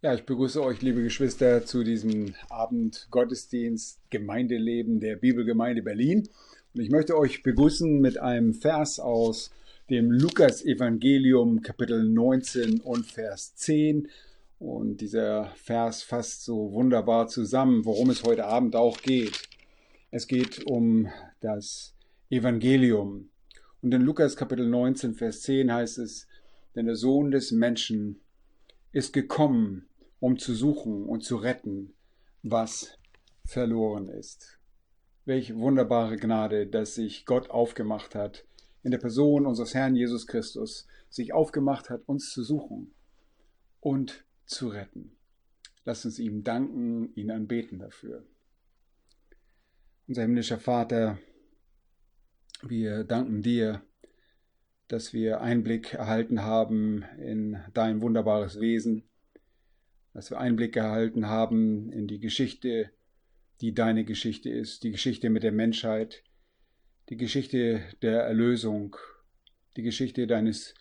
Ja, ich begrüße euch, liebe Geschwister, zu diesem Abend Gottesdienst Gemeindeleben der Bibelgemeinde Berlin. Und ich möchte euch begrüßen mit einem Vers aus dem Lukas-Evangelium, Kapitel 19 und Vers 10. Und dieser Vers fasst so wunderbar zusammen, worum es heute Abend auch geht. Es geht um das Evangelium. Und in Lukas Kapitel 19, Vers 10 heißt es, denn der Sohn des Menschen ist gekommen, um zu suchen und zu retten, was verloren ist. Welch wunderbare Gnade, dass sich Gott aufgemacht hat, in der Person unseres Herrn Jesus Christus, sich aufgemacht hat, uns zu suchen und zu retten. Lass uns ihm danken, ihn anbeten dafür. Unser himmlischer Vater, wir danken dir, dass wir Einblick erhalten haben in dein wunderbares Wesen, dass wir Einblick erhalten haben in die Geschichte, die deine Geschichte ist, die Geschichte mit der Menschheit, die Geschichte der Erlösung, die Geschichte deines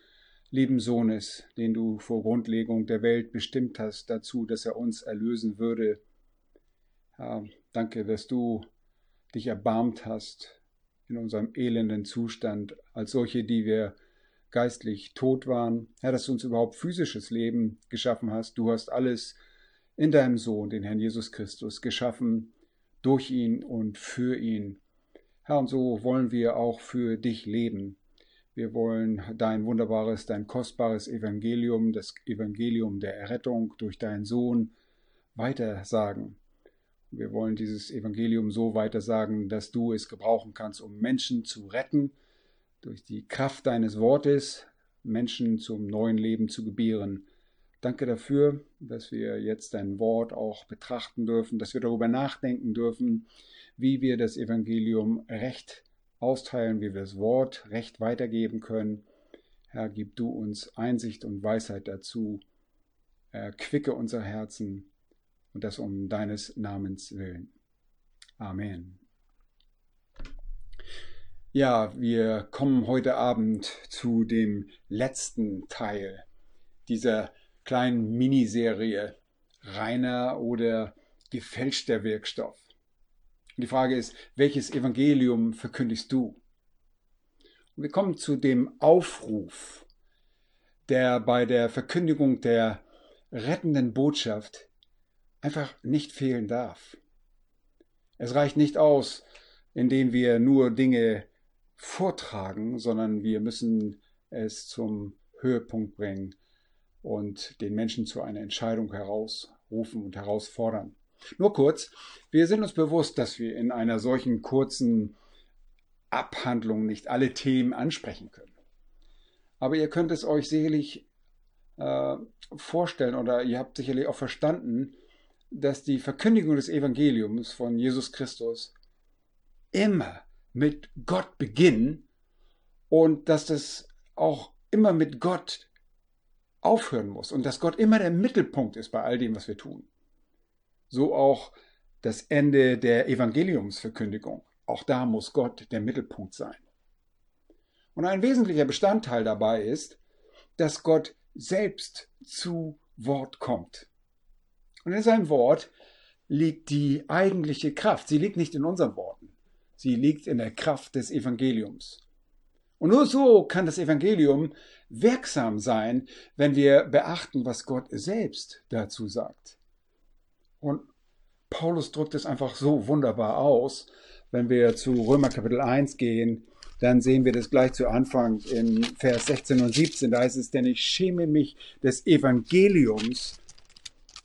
lieben Sohnes, den du vor Grundlegung der Welt bestimmt hast dazu, dass er uns erlösen würde. Herr, danke, dass du dich erbarmt hast in unserem elenden Zustand, als solche, die wir geistlich tot waren. Herr, dass du uns überhaupt physisches Leben geschaffen hast. Du hast alles in deinem Sohn, den Herrn Jesus Christus, geschaffen, durch ihn und für ihn. Herr, und so wollen wir auch für dich leben. Wir wollen dein wunderbares, dein kostbares Evangelium, das Evangelium der Errettung durch deinen Sohn weitersagen. Wir wollen dieses Evangelium so weitersagen, dass du es gebrauchen kannst, um Menschen zu retten, durch die Kraft deines Wortes Menschen zum neuen Leben zu gebieren. Danke dafür, dass wir jetzt dein Wort auch betrachten dürfen, dass wir darüber nachdenken dürfen, wie wir das Evangelium recht austeilen, wie wir das Wort recht weitergeben können. Herr, gib du uns Einsicht und Weisheit dazu. Erquicke unser Herzen und das um deines Namens willen. Amen. Ja, wir kommen heute Abend zu dem letzten Teil dieser kleinen Miniserie reiner oder gefälschter Wirkstoff. Und die Frage ist, welches Evangelium verkündigst du? Und wir kommen zu dem Aufruf, der bei der Verkündigung der rettenden Botschaft einfach nicht fehlen darf. Es reicht nicht aus, indem wir nur Dinge vortragen, sondern wir müssen es zum Höhepunkt bringen und den Menschen zu einer Entscheidung herausrufen und herausfordern. Nur kurz, wir sind uns bewusst, dass wir in einer solchen kurzen Abhandlung nicht alle Themen ansprechen können. Aber ihr könnt es euch sicherlich äh, vorstellen oder ihr habt sicherlich auch verstanden, dass die Verkündigung des Evangeliums von Jesus Christus immer mit Gott beginnen und dass das auch immer mit Gott aufhören muss und dass Gott immer der Mittelpunkt ist bei all dem, was wir tun. So auch das Ende der Evangeliumsverkündigung. Auch da muss Gott der Mittelpunkt sein. Und ein wesentlicher Bestandteil dabei ist, dass Gott selbst zu Wort kommt. Und in seinem Wort liegt die eigentliche Kraft. Sie liegt nicht in unseren Worten. Sie liegt in der Kraft des Evangeliums. Und nur so kann das Evangelium wirksam sein, wenn wir beachten, was Gott selbst dazu sagt. Und Paulus drückt es einfach so wunderbar aus. Wenn wir zu Römer Kapitel 1 gehen, dann sehen wir das gleich zu Anfang in Vers 16 und 17. Da heißt es, denn ich schäme mich des Evangeliums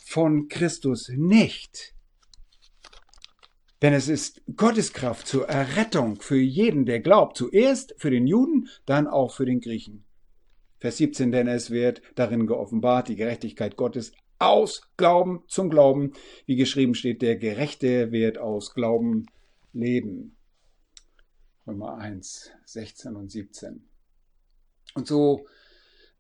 von Christus nicht, denn es ist Gottes Kraft zur Errettung für jeden, der glaubt. Zuerst für den Juden, dann auch für den Griechen. Vers 17, denn es wird darin geoffenbart, die Gerechtigkeit Gottes aus Glauben zum Glauben. Wie geschrieben steht, der Gerechte wird aus Glauben leben. Römer 1, 16 und 17. Und so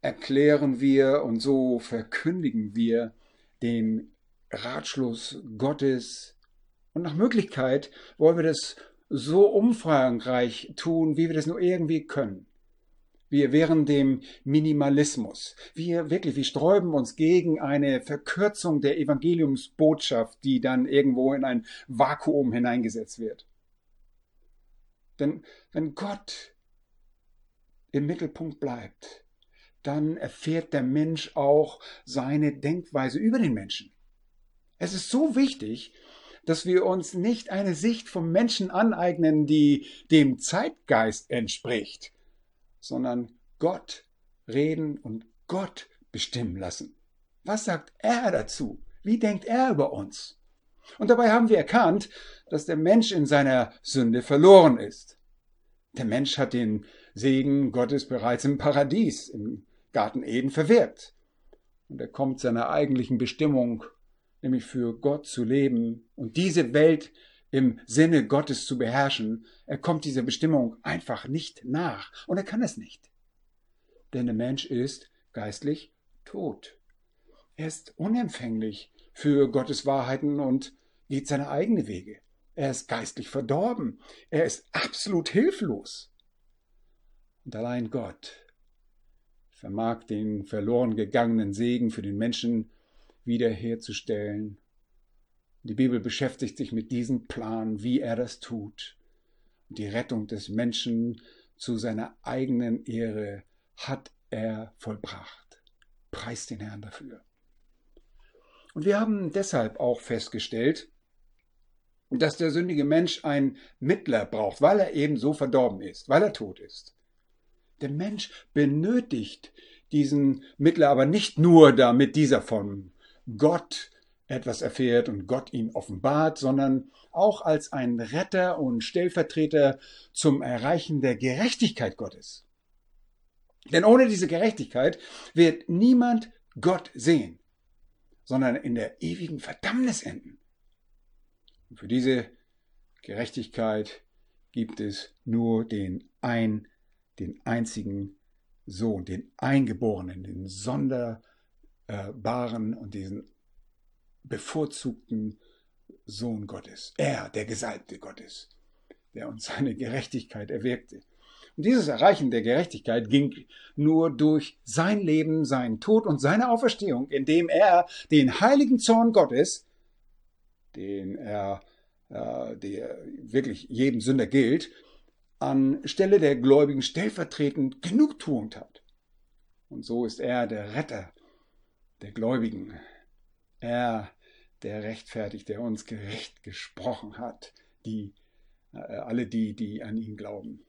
erklären wir und so verkündigen wir den Ratschluss Gottes und nach Möglichkeit wollen wir das so umfangreich tun, wie wir das nur irgendwie können. Wir wehren dem Minimalismus. Wir wirklich, wir sträuben uns gegen eine Verkürzung der Evangeliumsbotschaft, die dann irgendwo in ein Vakuum hineingesetzt wird. Denn wenn Gott im Mittelpunkt bleibt, dann erfährt der Mensch auch seine Denkweise über den Menschen. Es ist so wichtig, dass wir uns nicht eine Sicht vom Menschen aneignen, die dem Zeitgeist entspricht, sondern Gott reden und Gott bestimmen lassen. Was sagt er dazu? Wie denkt er über uns? Und dabei haben wir erkannt, dass der Mensch in seiner Sünde verloren ist. Der Mensch hat den Segen Gottes bereits im Paradies, im Garten Eden verwirkt. Und er kommt seiner eigentlichen Bestimmung, nämlich für Gott zu leben und diese Welt im Sinne Gottes zu beherrschen, er kommt dieser Bestimmung einfach nicht nach. Und er kann es nicht. Denn der Mensch ist geistlich tot. Er ist unempfänglich für Gottes Wahrheiten und geht seine eigenen Wege. Er ist geistlich verdorben. Er ist absolut hilflos. Und allein Gott vermag den verloren gegangenen Segen für den Menschen wiederherzustellen die Bibel beschäftigt sich mit diesem Plan, wie er das tut. Die Rettung des Menschen zu seiner eigenen Ehre hat er vollbracht. Preist den Herrn dafür. Und wir haben deshalb auch festgestellt, dass der sündige Mensch einen Mittler braucht, weil er eben so verdorben ist, weil er tot ist. Der Mensch benötigt diesen Mittler aber nicht nur, damit dieser von Gott etwas erfährt und Gott ihn offenbart, sondern auch als ein Retter und Stellvertreter zum Erreichen der Gerechtigkeit Gottes. Denn ohne diese Gerechtigkeit wird niemand Gott sehen, sondern in der ewigen Verdammnis enden. Und für diese Gerechtigkeit gibt es nur den ein, den einzigen Sohn, den Eingeborenen, den sonderbaren und diesen bevorzugten Sohn Gottes, er, der Gesalbte Gottes, der uns seine Gerechtigkeit erwirkte. Und dieses Erreichen der Gerechtigkeit ging nur durch sein Leben, seinen Tod und seine Auferstehung, indem er den heiligen Zorn Gottes, den er, äh, der wirklich jedem Sünder gilt, an Stelle der Gläubigen stellvertretend Genugtuung tat. Und so ist er der Retter der Gläubigen, er, der rechtfertigt, der uns gerecht gesprochen hat, die, äh, alle die, die an ihn glauben.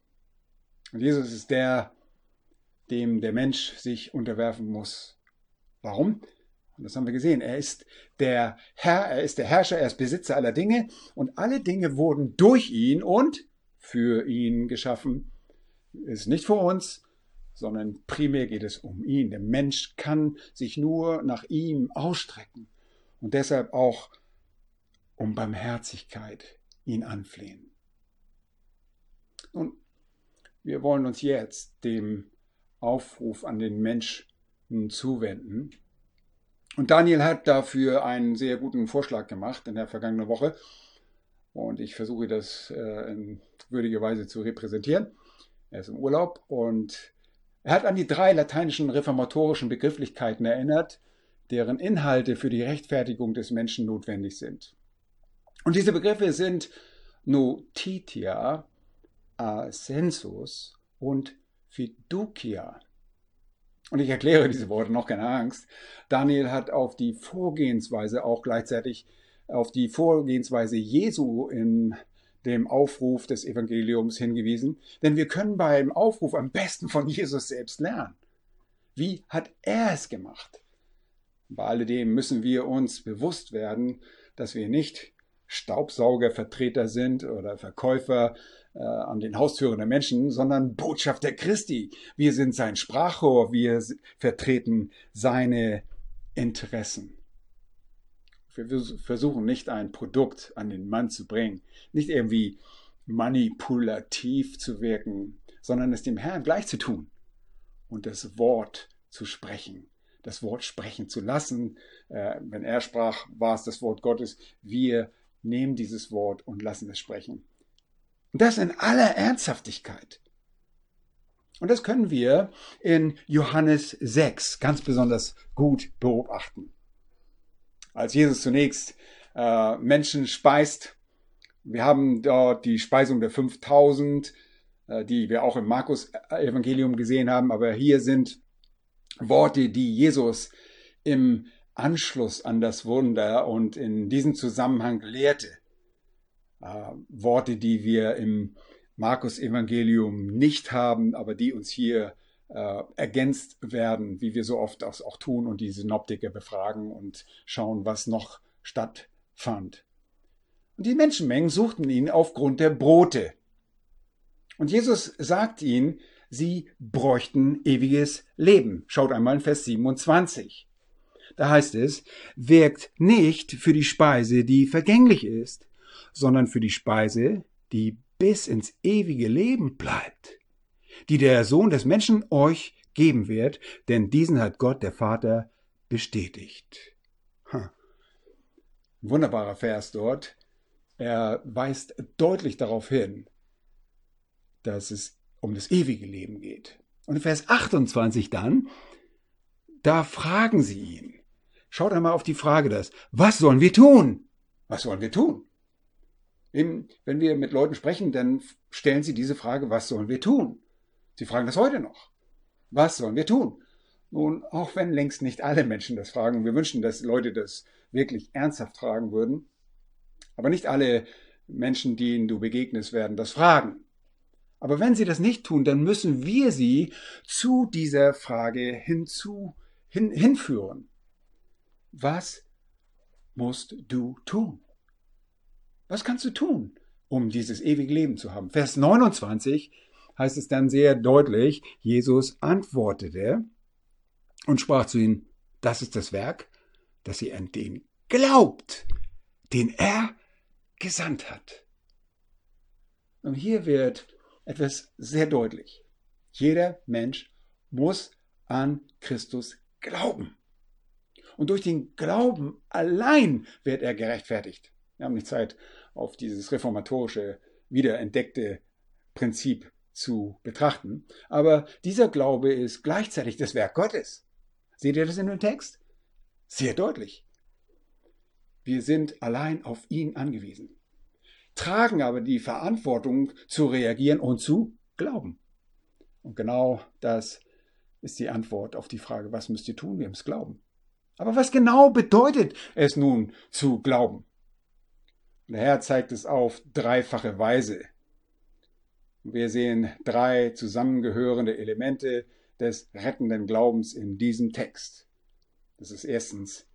Und Jesus ist der, dem der Mensch sich unterwerfen muss. Warum? Und das haben wir gesehen. Er ist der Herr, er ist der Herrscher, er ist Besitzer aller Dinge und alle Dinge wurden durch ihn und für ihn geschaffen. Ist nicht für uns, sondern primär geht es um ihn. Der Mensch kann sich nur nach ihm ausstrecken und deshalb auch um Barmherzigkeit ihn anflehen. Und wir wollen uns jetzt dem Aufruf an den Menschen zuwenden. Und Daniel hat dafür einen sehr guten Vorschlag gemacht in der vergangenen Woche. Und ich versuche das äh, in würdiger Weise zu repräsentieren. Er ist im Urlaub und er hat an die drei lateinischen reformatorischen Begrifflichkeiten erinnert, deren Inhalte für die Rechtfertigung des Menschen notwendig sind. Und diese Begriffe sind notitia, ascensus und fiducia. Und ich erkläre diese Worte noch keine Angst. Daniel hat auf die Vorgehensweise auch gleichzeitig auf die Vorgehensweise Jesu in dem Aufruf des Evangeliums hingewiesen, denn wir können beim Aufruf am besten von Jesus selbst lernen. Wie hat er es gemacht? Bei alledem müssen wir uns bewusst werden, dass wir nicht Staubsaugervertreter sind oder Verkäufer äh, an den Haustüren der Menschen, sondern Botschafter Christi. Wir sind sein Sprachrohr, wir vertreten seine Interessen. Wir versuchen nicht ein Produkt an den Mann zu bringen, nicht irgendwie manipulativ zu wirken, sondern es dem Herrn gleich zu tun und das Wort zu sprechen das Wort sprechen zu lassen. Äh, wenn er sprach, war es das Wort Gottes. Wir nehmen dieses Wort und lassen es sprechen. Und das in aller Ernsthaftigkeit. Und das können wir in Johannes 6 ganz besonders gut beobachten. Als Jesus zunächst äh, Menschen speist, wir haben dort die Speisung der 5000, äh, die wir auch im Markus-Evangelium gesehen haben, aber hier sind Worte, die Jesus im Anschluss an das Wunder und in diesem Zusammenhang lehrte. Äh, Worte, die wir im Markus-Evangelium nicht haben, aber die uns hier äh, ergänzt werden, wie wir so oft auch, auch tun und die Synoptiker befragen und schauen, was noch stattfand. Und die Menschenmengen suchten ihn aufgrund der Brote. Und Jesus sagt ihnen, sie bräuchten ewiges Leben. Schaut einmal in Vers 27. Da heißt es, wirkt nicht für die Speise, die vergänglich ist, sondern für die Speise, die bis ins ewige Leben bleibt, die der Sohn des Menschen euch geben wird, denn diesen hat Gott der Vater bestätigt. Ein wunderbarer Vers dort. Er weist deutlich darauf hin, dass es um das ewige Leben geht. Und in Vers 28 dann, da fragen sie ihn. Schaut einmal auf die Frage das. Was sollen wir tun? Was sollen wir tun? Wenn wir mit Leuten sprechen, dann stellen sie diese Frage, was sollen wir tun? Sie fragen das heute noch. Was sollen wir tun? Nun, auch wenn längst nicht alle Menschen das fragen, wir wünschen, dass Leute das wirklich ernsthaft fragen würden, aber nicht alle Menschen, denen du begegnest, werden das fragen. Aber wenn sie das nicht tun, dann müssen wir sie zu dieser Frage hinzu, hin, hinführen. Was musst du tun? Was kannst du tun, um dieses ewige Leben zu haben? Vers 29 heißt es dann sehr deutlich, Jesus antwortete und sprach zu ihnen, das ist das Werk, dass ihr an den glaubt, den er gesandt hat. Und hier wird etwas sehr deutlich. Jeder Mensch muss an Christus glauben. Und durch den Glauben allein wird er gerechtfertigt. Wir haben nicht Zeit, auf dieses reformatorische, wiederentdeckte Prinzip zu betrachten. Aber dieser Glaube ist gleichzeitig das Werk Gottes. Seht ihr das in dem Text? Sehr deutlich. Wir sind allein auf ihn angewiesen, tragen aber die Verantwortung zu reagieren und zu glauben. Und genau das ist die Antwort auf die Frage, was müsst ihr tun? Wir müssen glauben. Aber was genau bedeutet es nun zu glauben? Der Herr zeigt es auf dreifache Weise. Wir sehen drei zusammengehörende Elemente des rettenden Glaubens in diesem Text. Das ist erstens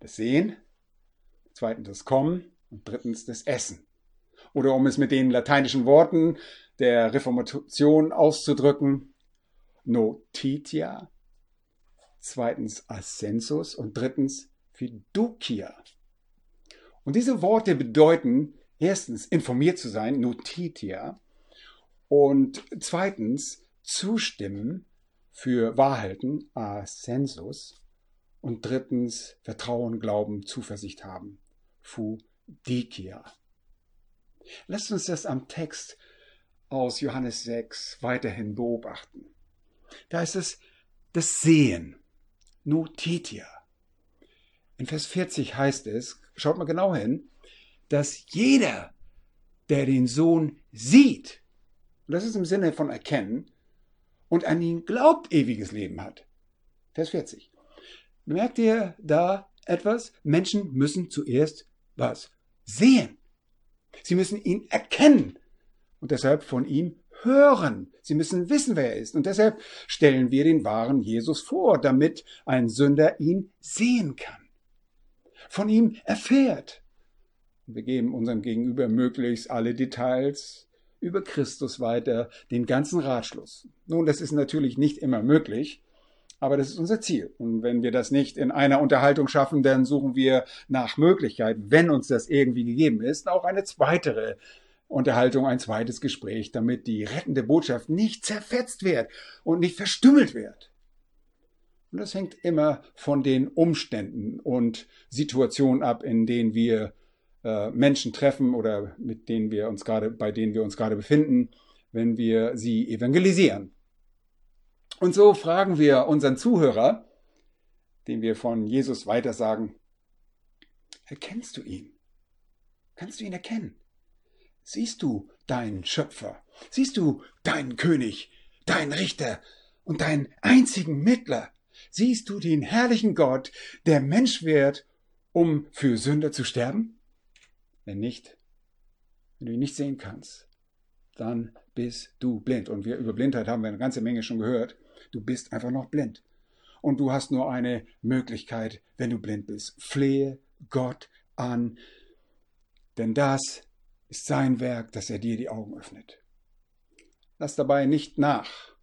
das Sehen, zweitens das Kommen und drittens das Essen. Oder um es mit den lateinischen Worten der Reformation auszudrücken, notitia, zweitens ascensus und drittens fiducia. Und diese Worte bedeuten erstens informiert zu sein, notitia, und zweitens zustimmen für Wahrheiten, ascensus, und drittens Vertrauen, Glauben, Zuversicht haben, fudicia. Lasst uns das am Text aus Johannes 6 weiterhin beobachten. Da ist es das Sehen, notitia. In Vers 40 heißt es, schaut mal genau hin, dass jeder, der den Sohn sieht, und das ist im Sinne von erkennen, und an ihn glaubt, ewiges Leben hat. Vers 40. Merkt ihr da etwas? Menschen müssen zuerst was? Sehen. Sie müssen ihn erkennen und deshalb von ihm hören. Sie müssen wissen, wer er ist. Und deshalb stellen wir den wahren Jesus vor, damit ein Sünder ihn sehen kann von ihm erfährt. Wir geben unserem Gegenüber möglichst alle Details über Christus weiter, den ganzen Ratschluss. Nun, das ist natürlich nicht immer möglich, aber das ist unser Ziel. Und wenn wir das nicht in einer Unterhaltung schaffen, dann suchen wir nach Möglichkeit, wenn uns das irgendwie gegeben ist, auch eine zweite Unterhaltung, ein zweites Gespräch, damit die rettende Botschaft nicht zerfetzt wird und nicht verstümmelt wird. Und das hängt immer von den Umständen und Situationen ab, in denen wir äh, Menschen treffen oder mit denen wir uns gerade, bei denen wir uns gerade befinden, wenn wir sie evangelisieren. Und so fragen wir unseren Zuhörer, dem wir von Jesus weitersagen, erkennst du ihn? Kannst du ihn erkennen? Siehst du deinen Schöpfer? Siehst du deinen König, deinen Richter und deinen einzigen Mittler? Siehst du den herrlichen Gott, der Mensch wird, um für Sünder zu sterben? Wenn nicht, wenn du ihn nicht sehen kannst, dann bist du blind. Und wir über Blindheit haben wir eine ganze Menge schon gehört. Du bist einfach noch blind. Und du hast nur eine Möglichkeit, wenn du blind bist. Flehe Gott an, denn das ist sein Werk, dass er dir die Augen öffnet. Lass dabei nicht nach.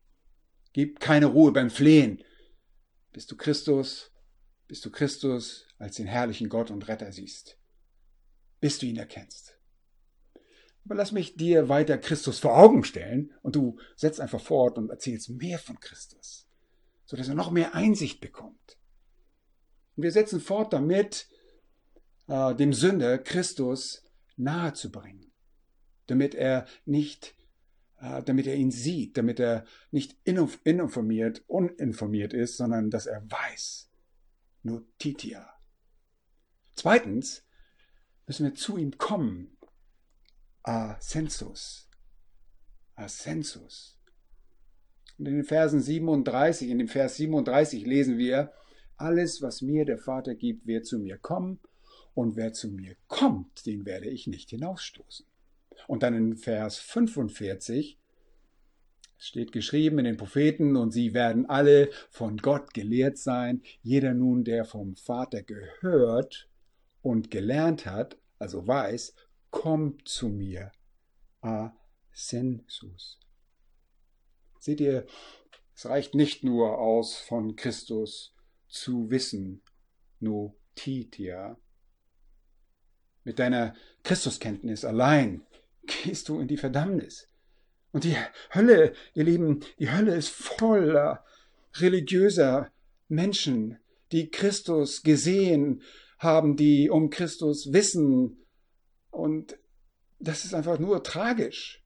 Gib keine Ruhe beim Flehen, bis du Christus, bis du Christus als den herrlichen Gott und Retter siehst, bis du ihn erkennst. Aber lass mich dir weiter Christus vor Augen stellen und du setzt einfach fort und erzählst mehr von Christus, sodass er noch mehr Einsicht bekommt. Und wir setzen fort damit, äh, dem Sünder Christus nahe zu bringen, damit er nicht, äh, damit er ihn sieht, damit er nicht ininformiert, uninformiert ist, sondern dass er weiß. Notitia. Zweitens müssen wir zu ihm kommen. Ascensus. Ascensus. Und in den Versen 37, in dem Vers 37 lesen wir, alles, was mir der Vater gibt, wird zu mir kommen und wer zu mir kommt, den werde ich nicht hinausstoßen. Und dann in Vers 45 steht geschrieben in den Propheten, und sie werden alle von Gott gelehrt sein, jeder nun, der vom Vater gehört und gelernt hat, also weiß, kommt zu mir. A sensus. Seht ihr, es reicht nicht nur aus, von Christus zu wissen, notitia, mit deiner Christuskenntnis allein gehst du in die Verdammnis. Und die Hölle, ihr Lieben, die Hölle ist voller religiöser Menschen, die Christus gesehen haben, die um Christus wissen. Und das ist einfach nur tragisch.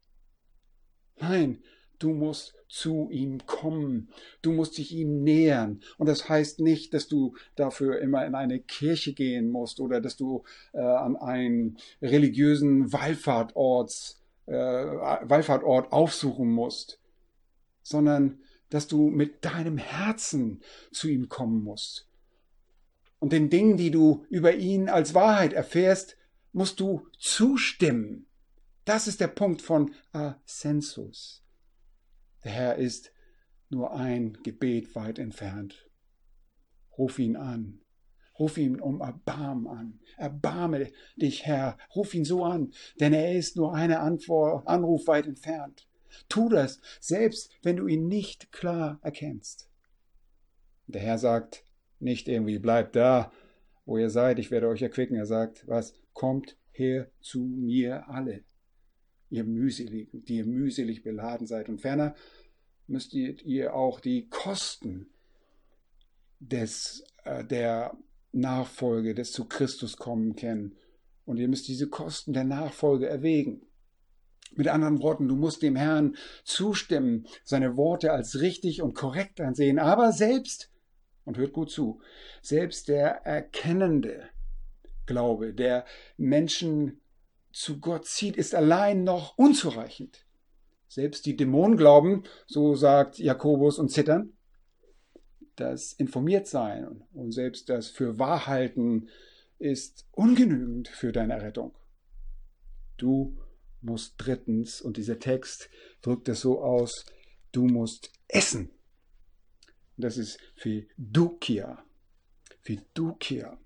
Nein, du musst zu ihm kommen. Du musst dich ihm nähern. Und das heißt nicht, dass du dafür immer in eine Kirche gehen musst oder dass du äh, an einen religiösen Wallfahrtort, äh, Wallfahrtort aufsuchen musst, sondern dass du mit deinem Herzen zu ihm kommen musst. Und den Dingen, die du über ihn als Wahrheit erfährst, musst du zustimmen. Das ist der Punkt von Ascensus. Der Herr ist nur ein Gebet weit entfernt. Ruf ihn an. Ruf ihn um Erbarm an. Erbarme dich, Herr. Ruf ihn so an, denn er ist nur eine Antwort, Anruf weit entfernt. Tu das, selbst wenn du ihn nicht klar erkennst. Der Herr sagt nicht irgendwie, bleibt da, wo ihr seid, ich werde euch erquicken. Er sagt, was? Kommt her zu mir alle ihr mühseligen, die ihr mühselig beladen seid. Und ferner müsstet ihr auch die Kosten des, äh, der Nachfolge, des zu Christus kommen kennen. Und ihr müsst diese Kosten der Nachfolge erwägen. Mit anderen Worten, du musst dem Herrn zustimmen, seine Worte als richtig und korrekt ansehen, aber selbst, und hört gut zu, selbst der erkennende Glaube, der Menschen zu Gott zieht, ist allein noch unzureichend. Selbst die Dämonen glauben, so sagt Jakobus, und zittern. Das Informiertsein und selbst das für Wahrhalten ist ungenügend für deine Errettung. Du musst drittens, und dieser Text drückt es so aus, du musst essen. Das ist Fidukia. Fidukia.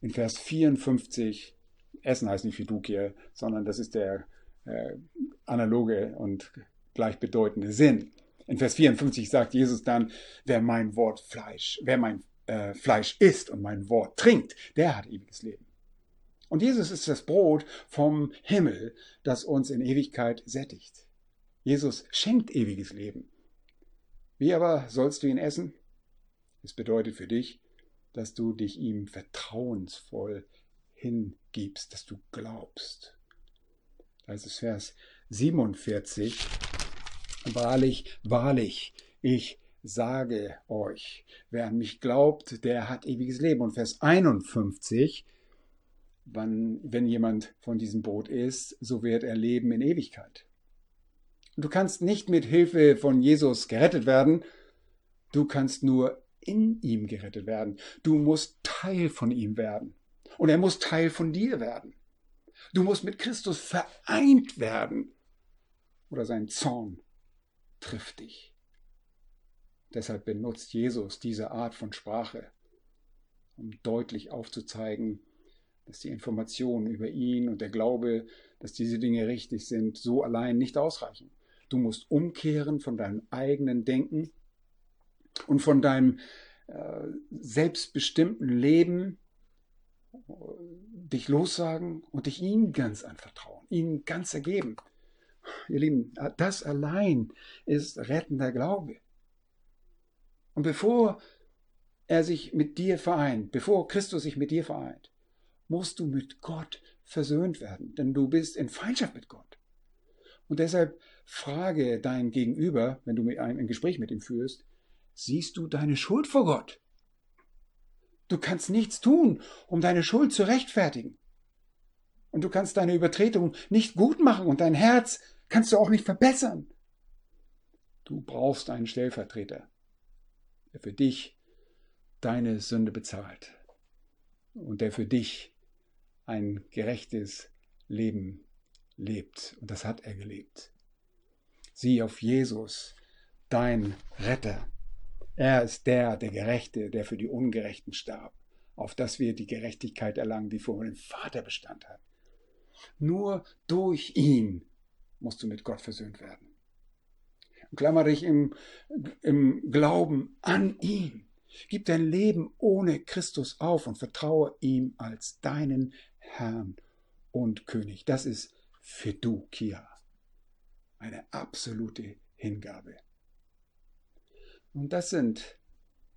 In Vers 54 Essen heißt nicht Fidukia, sondern das ist der äh, analoge und gleichbedeutende Sinn. In Vers 54 sagt Jesus dann, wer mein Wort Fleisch, wer mein äh, Fleisch isst und mein Wort trinkt, der hat ewiges Leben. Und Jesus ist das Brot vom Himmel, das uns in Ewigkeit sättigt. Jesus schenkt ewiges Leben. Wie aber sollst du ihn essen? Es bedeutet für dich, dass du dich ihm vertrauensvoll hingibst, dass du glaubst. Da ist es Vers 47. Wahrlich, wahrlich, Ich sage euch, wer an mich glaubt, der hat ewiges Leben. Und Vers 51, wann, wenn jemand von diesem Brot isst, so wird er leben in Ewigkeit. Du kannst nicht mit Hilfe von Jesus gerettet werden, du kannst nur in ihm gerettet werden. Du musst Teil von ihm werden. Und er muss Teil von dir werden. Du musst mit Christus vereint werden. Oder sein Zorn trifft dich. Deshalb benutzt Jesus diese Art von Sprache, um deutlich aufzuzeigen, dass die Informationen über ihn und der Glaube, dass diese Dinge richtig sind, so allein nicht ausreichen. Du musst umkehren von deinem eigenen Denken und von deinem äh, selbstbestimmten Leben, dich lossagen und dich ihm ganz anvertrauen, ihm ganz ergeben. Ihr Lieben, das allein ist rettender Glaube. Und bevor er sich mit dir vereint, bevor Christus sich mit dir vereint, musst du mit Gott versöhnt werden, denn du bist in Feindschaft mit Gott. Und deshalb frage dein Gegenüber, wenn du ein Gespräch mit ihm führst, siehst du deine Schuld vor Gott? Du kannst nichts tun, um deine Schuld zu rechtfertigen. Und du kannst deine Übertretung nicht gut machen und dein Herz kannst du auch nicht verbessern. Du brauchst einen Stellvertreter, der für dich deine Sünde bezahlt und der für dich ein gerechtes Leben lebt. Und das hat er gelebt. Sieh auf Jesus, dein Retter. Er ist der, der Gerechte, der für die Ungerechten starb, auf dass wir die Gerechtigkeit erlangen, die vor dem Vater Bestand hat. Nur durch ihn musst du mit Gott versöhnt werden. Klammer dich im, im Glauben an ihn. Gib dein Leben ohne Christus auf und vertraue ihm als deinen Herrn und König. Das ist für du, Kia. Eine absolute Hingabe. Und das sind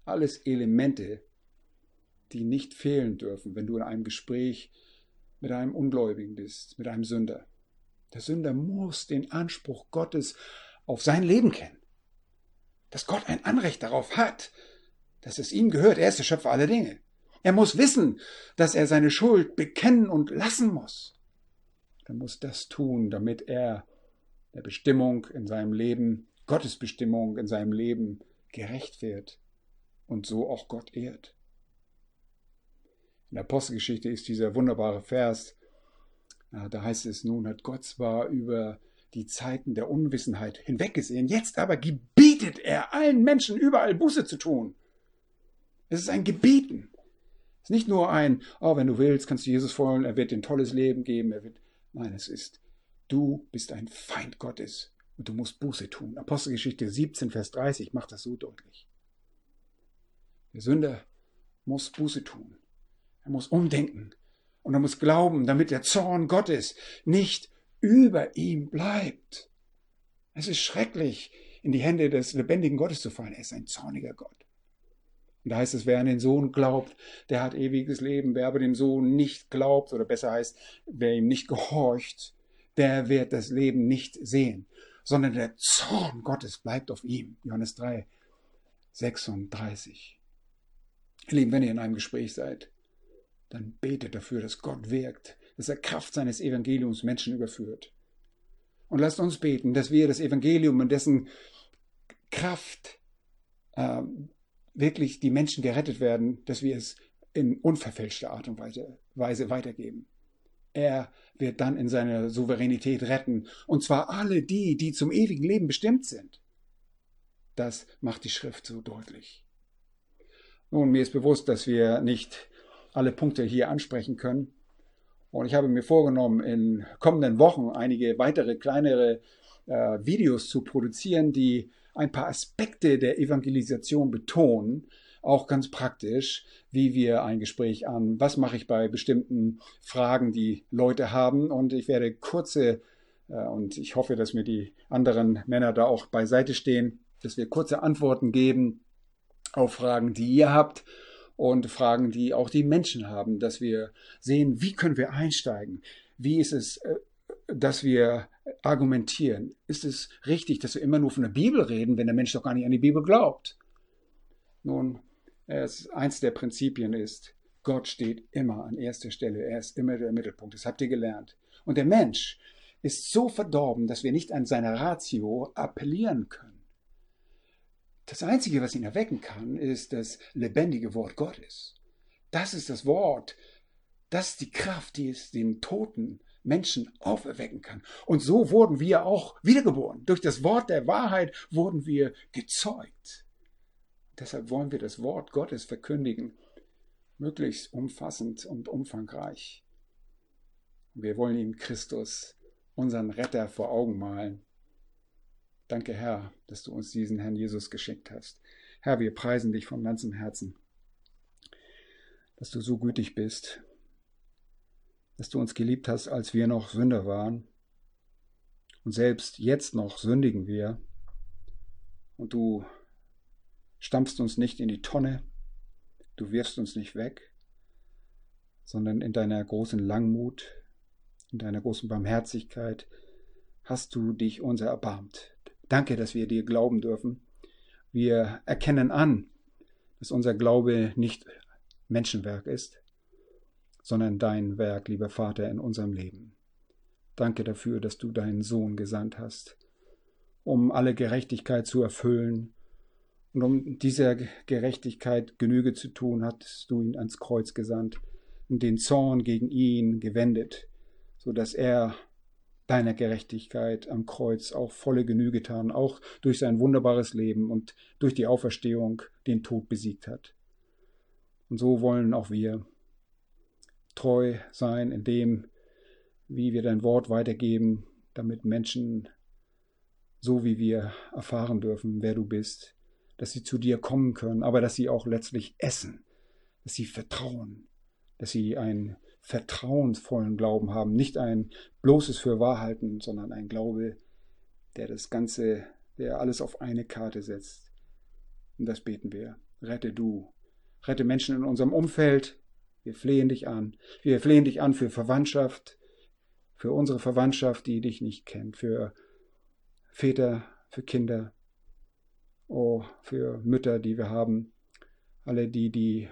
alles Elemente, die nicht fehlen dürfen, wenn du in einem Gespräch mit einem Ungläubigen bist, mit einem Sünder. Der Sünder muss den Anspruch Gottes auf sein Leben kennen. Dass Gott ein Anrecht darauf hat, dass es ihm gehört. Er ist der Schöpfer aller Dinge. Er muss wissen, dass er seine Schuld bekennen und lassen muss. Er muss das tun, damit er der Bestimmung in seinem Leben, Gottes Bestimmung in seinem Leben gerecht wird und so auch Gott ehrt. In der Apostelgeschichte ist dieser wunderbare Vers, da heißt es, nun hat Gott zwar über die Zeiten der Unwissenheit hinweggesehen, jetzt aber gebietet er allen Menschen überall Buße zu tun. Es ist ein Gebieten. Es ist nicht nur ein, oh, wenn du willst, kannst du Jesus folgen, er wird dir ein tolles Leben geben, er wird. Nein, es ist, du bist ein Feind Gottes und du musst Buße tun. Apostelgeschichte 17, Vers 30 macht das so deutlich. Der Sünder muss Buße tun. Er muss umdenken und er muss glauben, damit der Zorn Gottes nicht über ihm bleibt. Es ist schrecklich, in die Hände des lebendigen Gottes zu fallen. Er ist ein zorniger Gott. Und da heißt es, wer an den Sohn glaubt, der hat ewiges Leben. Wer aber dem Sohn nicht glaubt, oder besser heißt, wer ihm nicht gehorcht, der wird das Leben nicht sehen, sondern der Zorn Gottes bleibt auf ihm. Johannes 3, 36. Ihr Lieben, wenn ihr in einem Gespräch seid, dann betet dafür, dass Gott wirkt, dass er Kraft seines Evangeliums Menschen überführt. Und lasst uns beten, dass wir das Evangelium und dessen Kraft äh, wirklich die Menschen gerettet werden, dass wir es in unverfälschter Art und Weise weitergeben. Er wird dann in seiner Souveränität retten, und zwar alle die, die zum ewigen Leben bestimmt sind. Das macht die Schrift so deutlich. Nun, mir ist bewusst, dass wir nicht alle Punkte hier ansprechen können. Und ich habe mir vorgenommen, in kommenden Wochen einige weitere kleinere äh, Videos zu produzieren, die ein paar Aspekte der Evangelisation betonen, auch ganz praktisch, wie wir ein Gespräch an, was mache ich bei bestimmten Fragen, die Leute haben. Und ich werde kurze, äh, und ich hoffe, dass mir die anderen Männer da auch beiseite stehen, dass wir kurze Antworten geben auf Fragen, die ihr habt und Fragen, die auch die Menschen haben, dass wir sehen, wie können wir einsteigen, wie ist es, äh, dass wir argumentieren. Ist es richtig, dass wir immer nur von der Bibel reden, wenn der Mensch doch gar nicht an die Bibel glaubt? Nun, eins der Prinzipien ist, Gott steht immer an erster Stelle. Er ist immer der Mittelpunkt. Das habt ihr gelernt. Und der Mensch ist so verdorben, dass wir nicht an seine Ratio appellieren können. Das Einzige, was ihn erwecken kann, ist das lebendige Wort Gottes. Das ist das Wort. Das ist die Kraft, die es den Toten Menschen auferwecken kann. Und so wurden wir auch wiedergeboren. Durch das Wort der Wahrheit wurden wir gezeugt. Deshalb wollen wir das Wort Gottes verkündigen, möglichst umfassend und umfangreich. Wir wollen ihm Christus, unseren Retter, vor Augen malen. Danke, Herr, dass du uns diesen Herrn Jesus geschickt hast. Herr, wir preisen dich von ganzem Herzen, dass du so gütig bist, dass du uns geliebt hast, als wir noch Sünder waren. Und selbst jetzt noch sündigen wir. Und du stampfst uns nicht in die Tonne, du wirfst uns nicht weg, sondern in deiner großen Langmut, in deiner großen Barmherzigkeit hast du dich unser erbarmt. Danke, dass wir dir glauben dürfen. Wir erkennen an, dass unser Glaube nicht Menschenwerk ist, sondern dein Werk, lieber Vater, in unserem Leben. Danke dafür, dass du deinen Sohn gesandt hast, um alle Gerechtigkeit zu erfüllen und um dieser Gerechtigkeit Genüge zu tun, hattest du ihn ans Kreuz gesandt und den Zorn gegen ihn gewendet, so dass er deiner Gerechtigkeit am Kreuz auch volle Genüge getan, auch durch sein wunderbares Leben und durch die Auferstehung den Tod besiegt hat. Und so wollen auch wir treu sein in dem, wie wir dein Wort weitergeben, damit Menschen, so wie wir erfahren dürfen, wer du bist, dass sie zu dir kommen können, aber dass sie auch letztlich essen, dass sie vertrauen, dass sie einen vertrauensvollen Glauben haben, nicht ein bloßes Fürwahrhalten, sondern ein Glaube, der das Ganze, der alles auf eine Karte setzt. Und das beten wir. Rette du. Rette Menschen in unserem Umfeld. Wir flehen dich an. Wir flehen dich an für Verwandtschaft, für unsere Verwandtschaft, die dich nicht kennt, für Väter, für Kinder, oh, für Mütter, die wir haben, alle die, die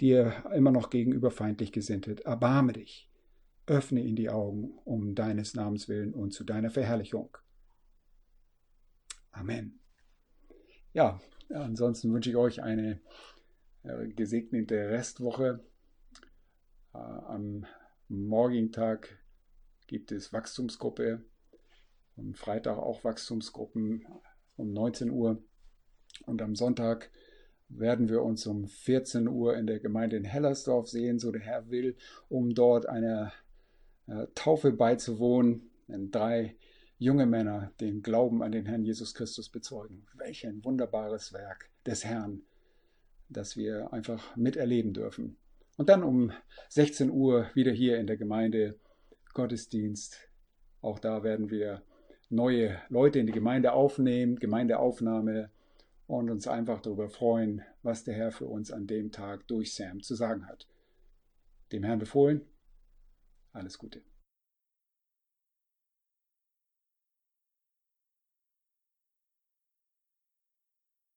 dir immer noch gegenüber feindlich gesinnt sind. Erbarme dich, öffne ihnen die Augen um deines Namens willen und zu deiner Verherrlichung. Amen. Ja, ansonsten wünsche ich euch eine äh, gesegnete Restwoche. Äh, am morgigen Tag gibt es Wachstumsgruppe, am Freitag auch Wachstumsgruppen um 19 Uhr. Und am Sonntag werden wir uns um 14 Uhr in der Gemeinde in Hellersdorf sehen, so der Herr will, um dort einer äh, Taufe beizuwohnen, wenn drei junge Männer den Glauben an den Herrn Jesus Christus bezeugen. Welch ein wunderbares Werk des Herrn, das wir einfach miterleben dürfen. Und dann um 16 Uhr wieder hier in der Gemeinde Gottesdienst. Auch da werden wir neue Leute in die Gemeinde aufnehmen, Gemeindeaufnahme und uns einfach darüber freuen, was der Herr für uns an dem Tag durch Sam zu sagen hat. Dem Herrn befohlen, alles Gute.